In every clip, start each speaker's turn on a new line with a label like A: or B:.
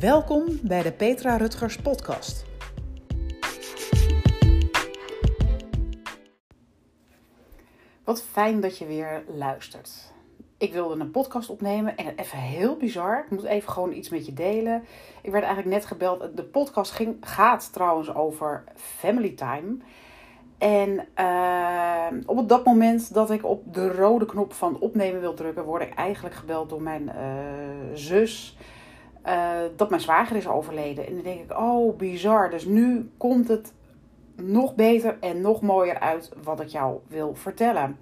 A: Welkom bij de Petra Rutgers Podcast. Wat fijn dat je weer luistert. Ik wilde een podcast opnemen en even heel bizar. Ik moet even gewoon iets met je delen. Ik werd eigenlijk net gebeld. De podcast ging, gaat trouwens over family time. En uh, op dat moment dat ik op de rode knop van opnemen wil drukken, word ik eigenlijk gebeld door mijn uh, zus. Uh, dat mijn zwager is overleden. En dan denk ik, oh bizar. Dus nu komt het nog beter en nog mooier uit wat ik jou wil vertellen.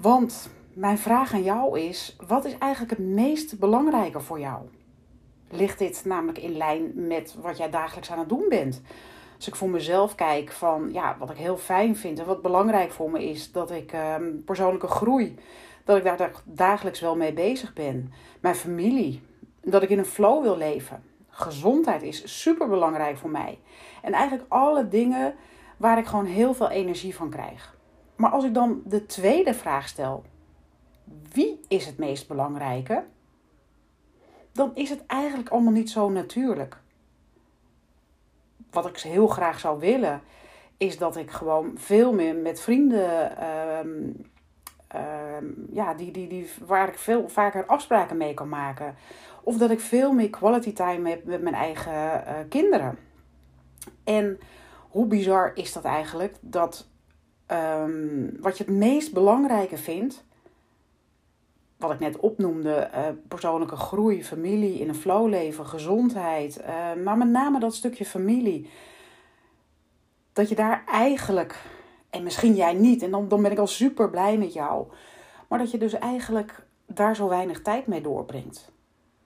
A: Want mijn vraag aan jou is: wat is eigenlijk het meest belangrijke voor jou? Ligt dit namelijk in lijn met wat jij dagelijks aan het doen bent? Als ik voor mezelf kijk van ja, wat ik heel fijn vind en wat belangrijk voor me is, dat ik um, persoonlijke groei, dat ik daar dagelijks wel mee bezig ben. Mijn familie, dat ik in een flow wil leven. Gezondheid is super belangrijk voor mij. En eigenlijk alle dingen waar ik gewoon heel veel energie van krijg. Maar als ik dan de tweede vraag stel, wie is het meest belangrijke? Dan is het eigenlijk allemaal niet zo natuurlijk wat ik heel graag zou willen, is dat ik gewoon veel meer met vrienden, um, um, ja, die, die, die, waar ik veel vaker afspraken mee kan maken. Of dat ik veel meer quality time heb met mijn eigen uh, kinderen. En hoe bizar is dat eigenlijk? Dat um, wat je het meest belangrijke vindt, wat ik net opnoemde, uh, persoonlijke groei, familie, in een flow leven, gezondheid, uh, maar met name dat stukje familie. Dat je daar eigenlijk, en misschien jij niet, en dan, dan ben ik al super blij met jou, maar dat je dus eigenlijk daar zo weinig tijd mee doorbrengt.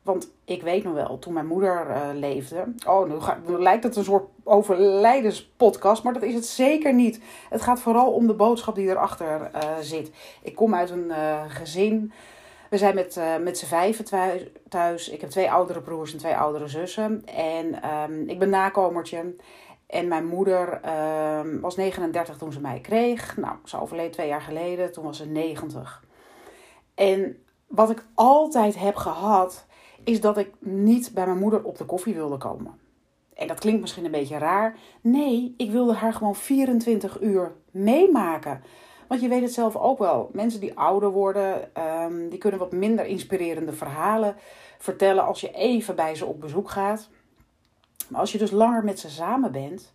A: Want ik weet nog wel, toen mijn moeder uh, leefde. Oh, nu, lijkt het een soort overlijdenspodcast, maar dat is het zeker niet. Het gaat vooral om de boodschap die erachter uh, zit. Ik kom uit een uh, gezin we zijn met, met z'n vijven thuis. Ik heb twee oudere broers en twee oudere zussen. En um, ik ben nakomertje. En mijn moeder um, was 39 toen ze mij kreeg. Nou, ze overleed twee jaar geleden. Toen was ze 90. En wat ik altijd heb gehad, is dat ik niet bij mijn moeder op de koffie wilde komen. En dat klinkt misschien een beetje raar. Nee, ik wilde haar gewoon 24 uur meemaken. Want je weet het zelf ook wel. Mensen die ouder worden, um, die kunnen wat minder inspirerende verhalen vertellen als je even bij ze op bezoek gaat. Maar als je dus langer met ze samen bent,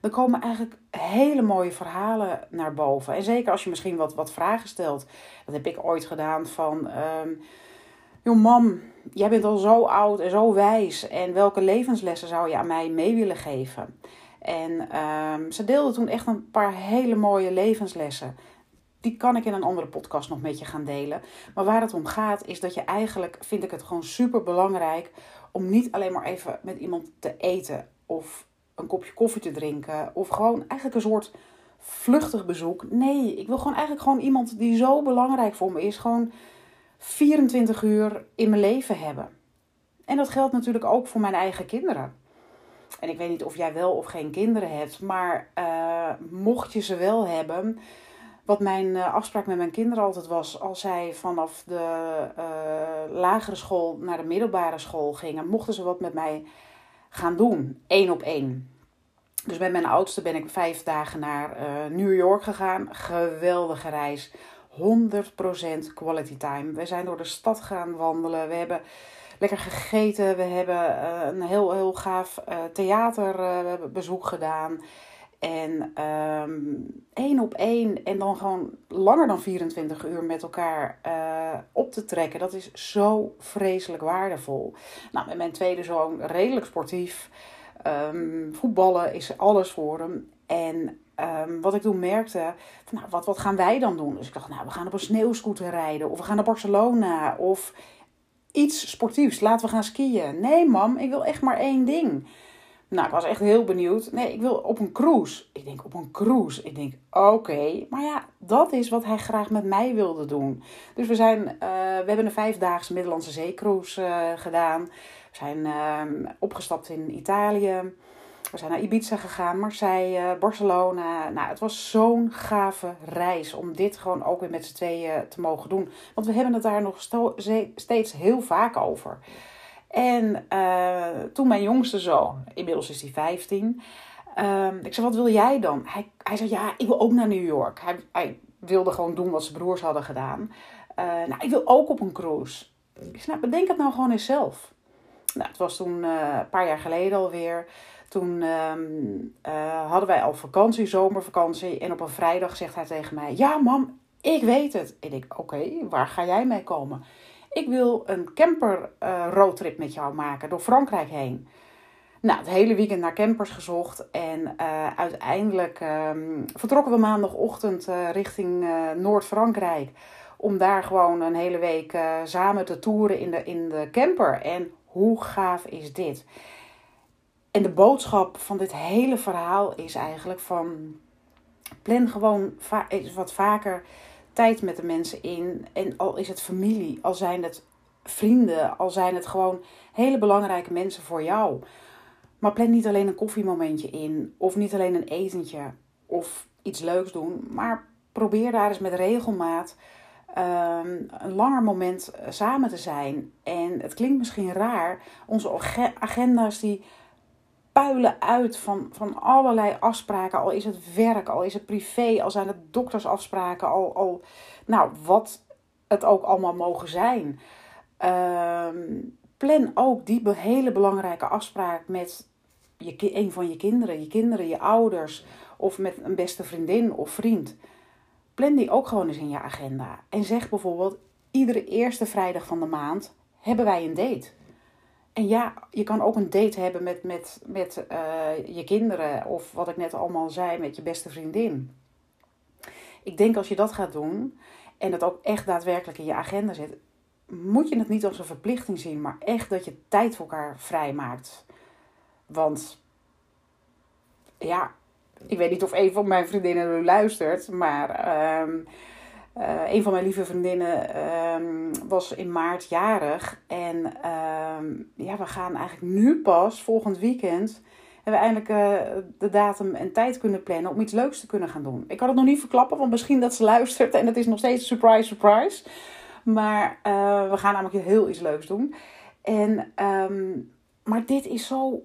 A: dan komen eigenlijk hele mooie verhalen naar boven. En zeker als je misschien wat, wat vragen stelt. Dat heb ik ooit gedaan van... Um, joh mam, jij bent al zo oud en zo wijs. En welke levenslessen zou je aan mij mee willen geven? En um, ze deelde toen echt een paar hele mooie levenslessen. Die kan ik in een andere podcast nog met je gaan delen. Maar waar het om gaat, is dat je eigenlijk, vind ik het gewoon super belangrijk om niet alleen maar even met iemand te eten of een kopje koffie te drinken. Of gewoon eigenlijk een soort vluchtig bezoek. Nee, ik wil gewoon eigenlijk gewoon iemand die zo belangrijk voor me is. Gewoon 24 uur in mijn leven hebben. En dat geldt natuurlijk ook voor mijn eigen kinderen. En ik weet niet of jij wel of geen kinderen hebt, maar uh, mocht je ze wel hebben. Wat mijn uh, afspraak met mijn kinderen altijd was, als zij vanaf de uh, lagere school naar de middelbare school gingen, mochten ze wat met mij gaan doen, één op één. Dus bij mijn oudste ben ik vijf dagen naar New York gegaan. Geweldige reis. 100% quality time. We zijn door de stad gaan wandelen. We hebben lekker gegeten. We hebben uh, een heel, heel gaaf uh, theaterbezoek uh, gedaan. En um, één op één en dan gewoon langer dan 24 uur met elkaar op te trekken. Dat is zo vreselijk waardevol. Nou, met mijn tweede zoon redelijk sportief. Um, voetballen is alles voor hem. En um, wat ik toen merkte, nou, wat, wat gaan wij dan doen? Dus ik dacht, nou, we gaan op een sneeuwscooter rijden. Of we gaan naar Barcelona. Of iets sportiefs. Laten we gaan skiën. Nee, mam, ik wil echt maar één ding. Nou, ik was echt heel benieuwd. Nee, ik wil op een cruise. Ik denk op een cruise. Ik denk, oké. Maar ja, dat is wat hij graag met mij wilde doen. Dus we zijn, uh, we hebben een vijfdaagse Middellandse zeecruise uh, gedaan. We zijn uh, opgestapt in Italië. We zijn naar Ibiza gegaan, Marseille, Barcelona. Nou, het was zo'n gave reis om dit gewoon ook weer met z'n tweeën te mogen doen. Want we hebben het daar nog steeds heel vaak over. En uh, toen mijn jongste zoon, inmiddels is hij 15, uh, ik zei, wat wil jij dan? Hij, hij zei, ja, ik wil ook naar New York. Hij, hij wilde gewoon doen wat zijn broers hadden gedaan. Nou, ik wil ook op een cruise. Ik zei, nou, bedenk het nou gewoon eens zelf. Nou, het was toen een paar jaar geleden alweer. Toen um, uh, hadden wij al vakantie, zomervakantie. En op een vrijdag zegt hij tegen mij: Ja, mam, ik weet het. En ik: Oké, waar ga jij mee komen? Ik wil een camper uh, roadtrip met jou maken door Frankrijk heen. Nou, het hele weekend naar campers gezocht. En uiteindelijk um, vertrokken we maandagochtend richting Noord-Frankrijk. Om daar gewoon een hele week samen te toeren in de, in de camper. En hoe gaaf is dit? En de boodschap van dit hele verhaal is eigenlijk van plan gewoon wat vaker tijd met de mensen in. En al is het familie, al zijn het vrienden, al zijn het gewoon hele belangrijke mensen voor jou. Maar plan niet alleen een koffiemomentje in, of niet alleen een etentje, of iets leuks doen. Maar probeer daar eens met regelmaat um, een langer moment samen te zijn. En het klinkt misschien raar, onze agenda's die puilen uit van, van allerlei afspraken. Al is het werk, al is het privé, al zijn het doktersafspraken, al, al nou, wat het ook allemaal mogen zijn. Uh, plan ook die hele belangrijke afspraak met je, een van je kinderen, je kinderen, je ouders of met een beste vriendin of vriend. Plan die ook gewoon eens in je agenda. En zeg bijvoorbeeld, iedere eerste vrijdag van de maand hebben wij een date. En ja, je kan ook een date hebben met, met, met uh, je kinderen of wat ik net allemaal zei, met je beste vriendin. Ik denk als je dat gaat doen en dat ook echt daadwerkelijk in je agenda zit, moet je het niet als een verplichting zien, maar echt dat je tijd voor elkaar vrijmaakt. Want ja, ik weet niet of een van mijn vriendinnen luistert, maar uh, uh, een van mijn lieve vriendinnen uh, was in maart jarig. En uh, ja, we gaan eigenlijk nu pas, volgend weekend, hebben we eindelijk uh, de datum en tijd kunnen plannen om iets leuks te kunnen gaan doen. Ik kan het nog niet verklappen, want misschien dat ze luistert en het is nog steeds surprise, surprise. Maar uh, we gaan namelijk heel iets leuks doen. En, maar dit is zo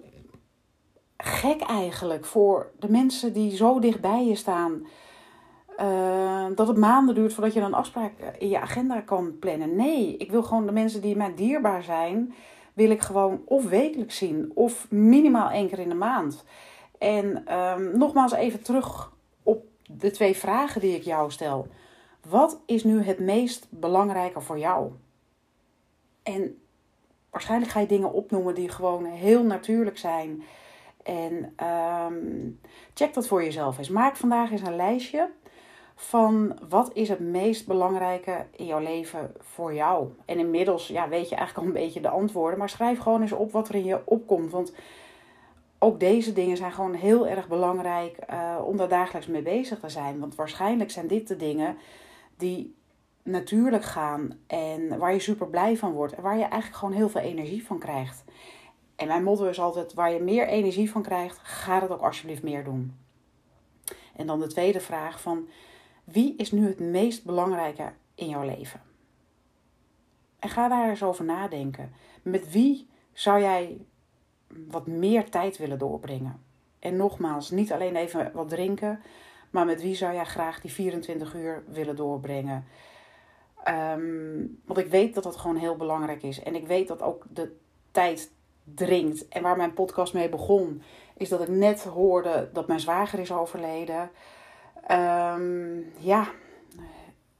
A: gek eigenlijk voor de mensen die zo dichtbij je staan. Uh, dat het maanden duurt voordat je een afspraak in je agenda kan plannen. Nee, ik wil gewoon de mensen die mij dierbaar zijn, wil ik gewoon of wekelijks zien of minimaal één keer in de maand. En um, nogmaals even terug op de twee vragen die ik jou stel. Wat is nu het meest belangrijke voor jou? En waarschijnlijk ga je dingen opnoemen die gewoon heel natuurlijk zijn. En um, check dat voor jezelf eens. Maak vandaag eens een lijstje van wat is het meest belangrijke in jouw leven voor jou. En inmiddels ja, weet je eigenlijk al een beetje de antwoorden, maar schrijf gewoon eens op wat er in je opkomt. Want ook deze dingen zijn gewoon heel erg belangrijk uh, om daar dagelijks mee bezig te zijn. Want waarschijnlijk zijn dit de dingen die natuurlijk gaan en waar je super blij van wordt en waar je eigenlijk gewoon heel veel energie van krijgt. En mijn motto is altijd: waar je meer energie van krijgt, ga het ook alsjeblieft meer doen. En dan de tweede vraag van wie is nu het meest belangrijke in jouw leven? En ga daar eens over nadenken. Met wie zou jij wat meer tijd willen doorbrengen? En nogmaals, niet alleen even wat drinken, maar met wie zou jij graag die 24 uur willen doorbrengen? Um, want ik weet dat dat gewoon heel belangrijk is. En ik weet dat ook de tijd dringt. En waar mijn podcast mee begon, is dat ik net hoorde dat mijn zwager is overleden. Um, ja,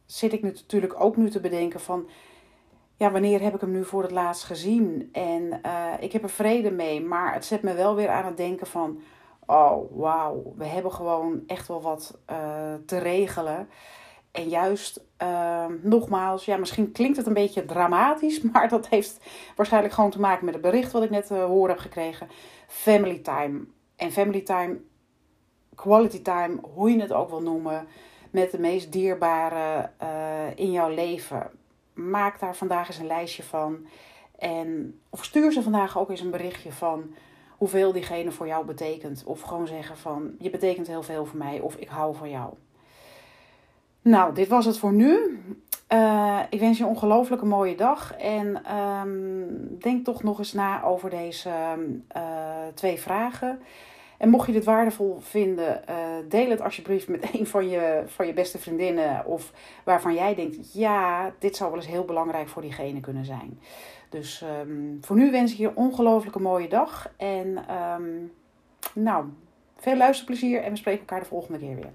A: zit ik natuurlijk ook nu te bedenken van... Ja, wanneer heb ik hem nu voor het laatst gezien? En uh, ik heb er vrede mee, maar het zet me wel weer aan het denken van... Oh, wauw, we hebben gewoon echt wel wat uh, te regelen. En juist, uh, nogmaals, ja, misschien klinkt het een beetje dramatisch, maar dat heeft waarschijnlijk gewoon te maken met het bericht wat ik net uh, hoor heb gekregen. Family time. En family time quality time, hoe je het ook wil noemen, met de meest dierbare uh, in jouw leven. Maak daar vandaag eens een lijstje van. En, of stuur ze vandaag ook eens een berichtje van hoeveel diegene voor jou betekent. Of gewoon zeggen van je betekent heel veel voor mij of ik hou van jou. Nou, dit was het voor nu. Uh, ik wens je een ongelooflijke mooie dag. En um, denk toch nog eens na over deze uh, twee vragen. En mocht je dit waardevol vinden, uh, deel het alsjeblieft met een van je, van je beste vriendinnen. Of waarvan jij denkt, ja, dit zou wel eens heel belangrijk voor diegene kunnen zijn. Dus um, voor nu wens ik je een ongelooflijke mooie dag. En um, nou, veel luisterplezier en we spreken elkaar de volgende keer weer.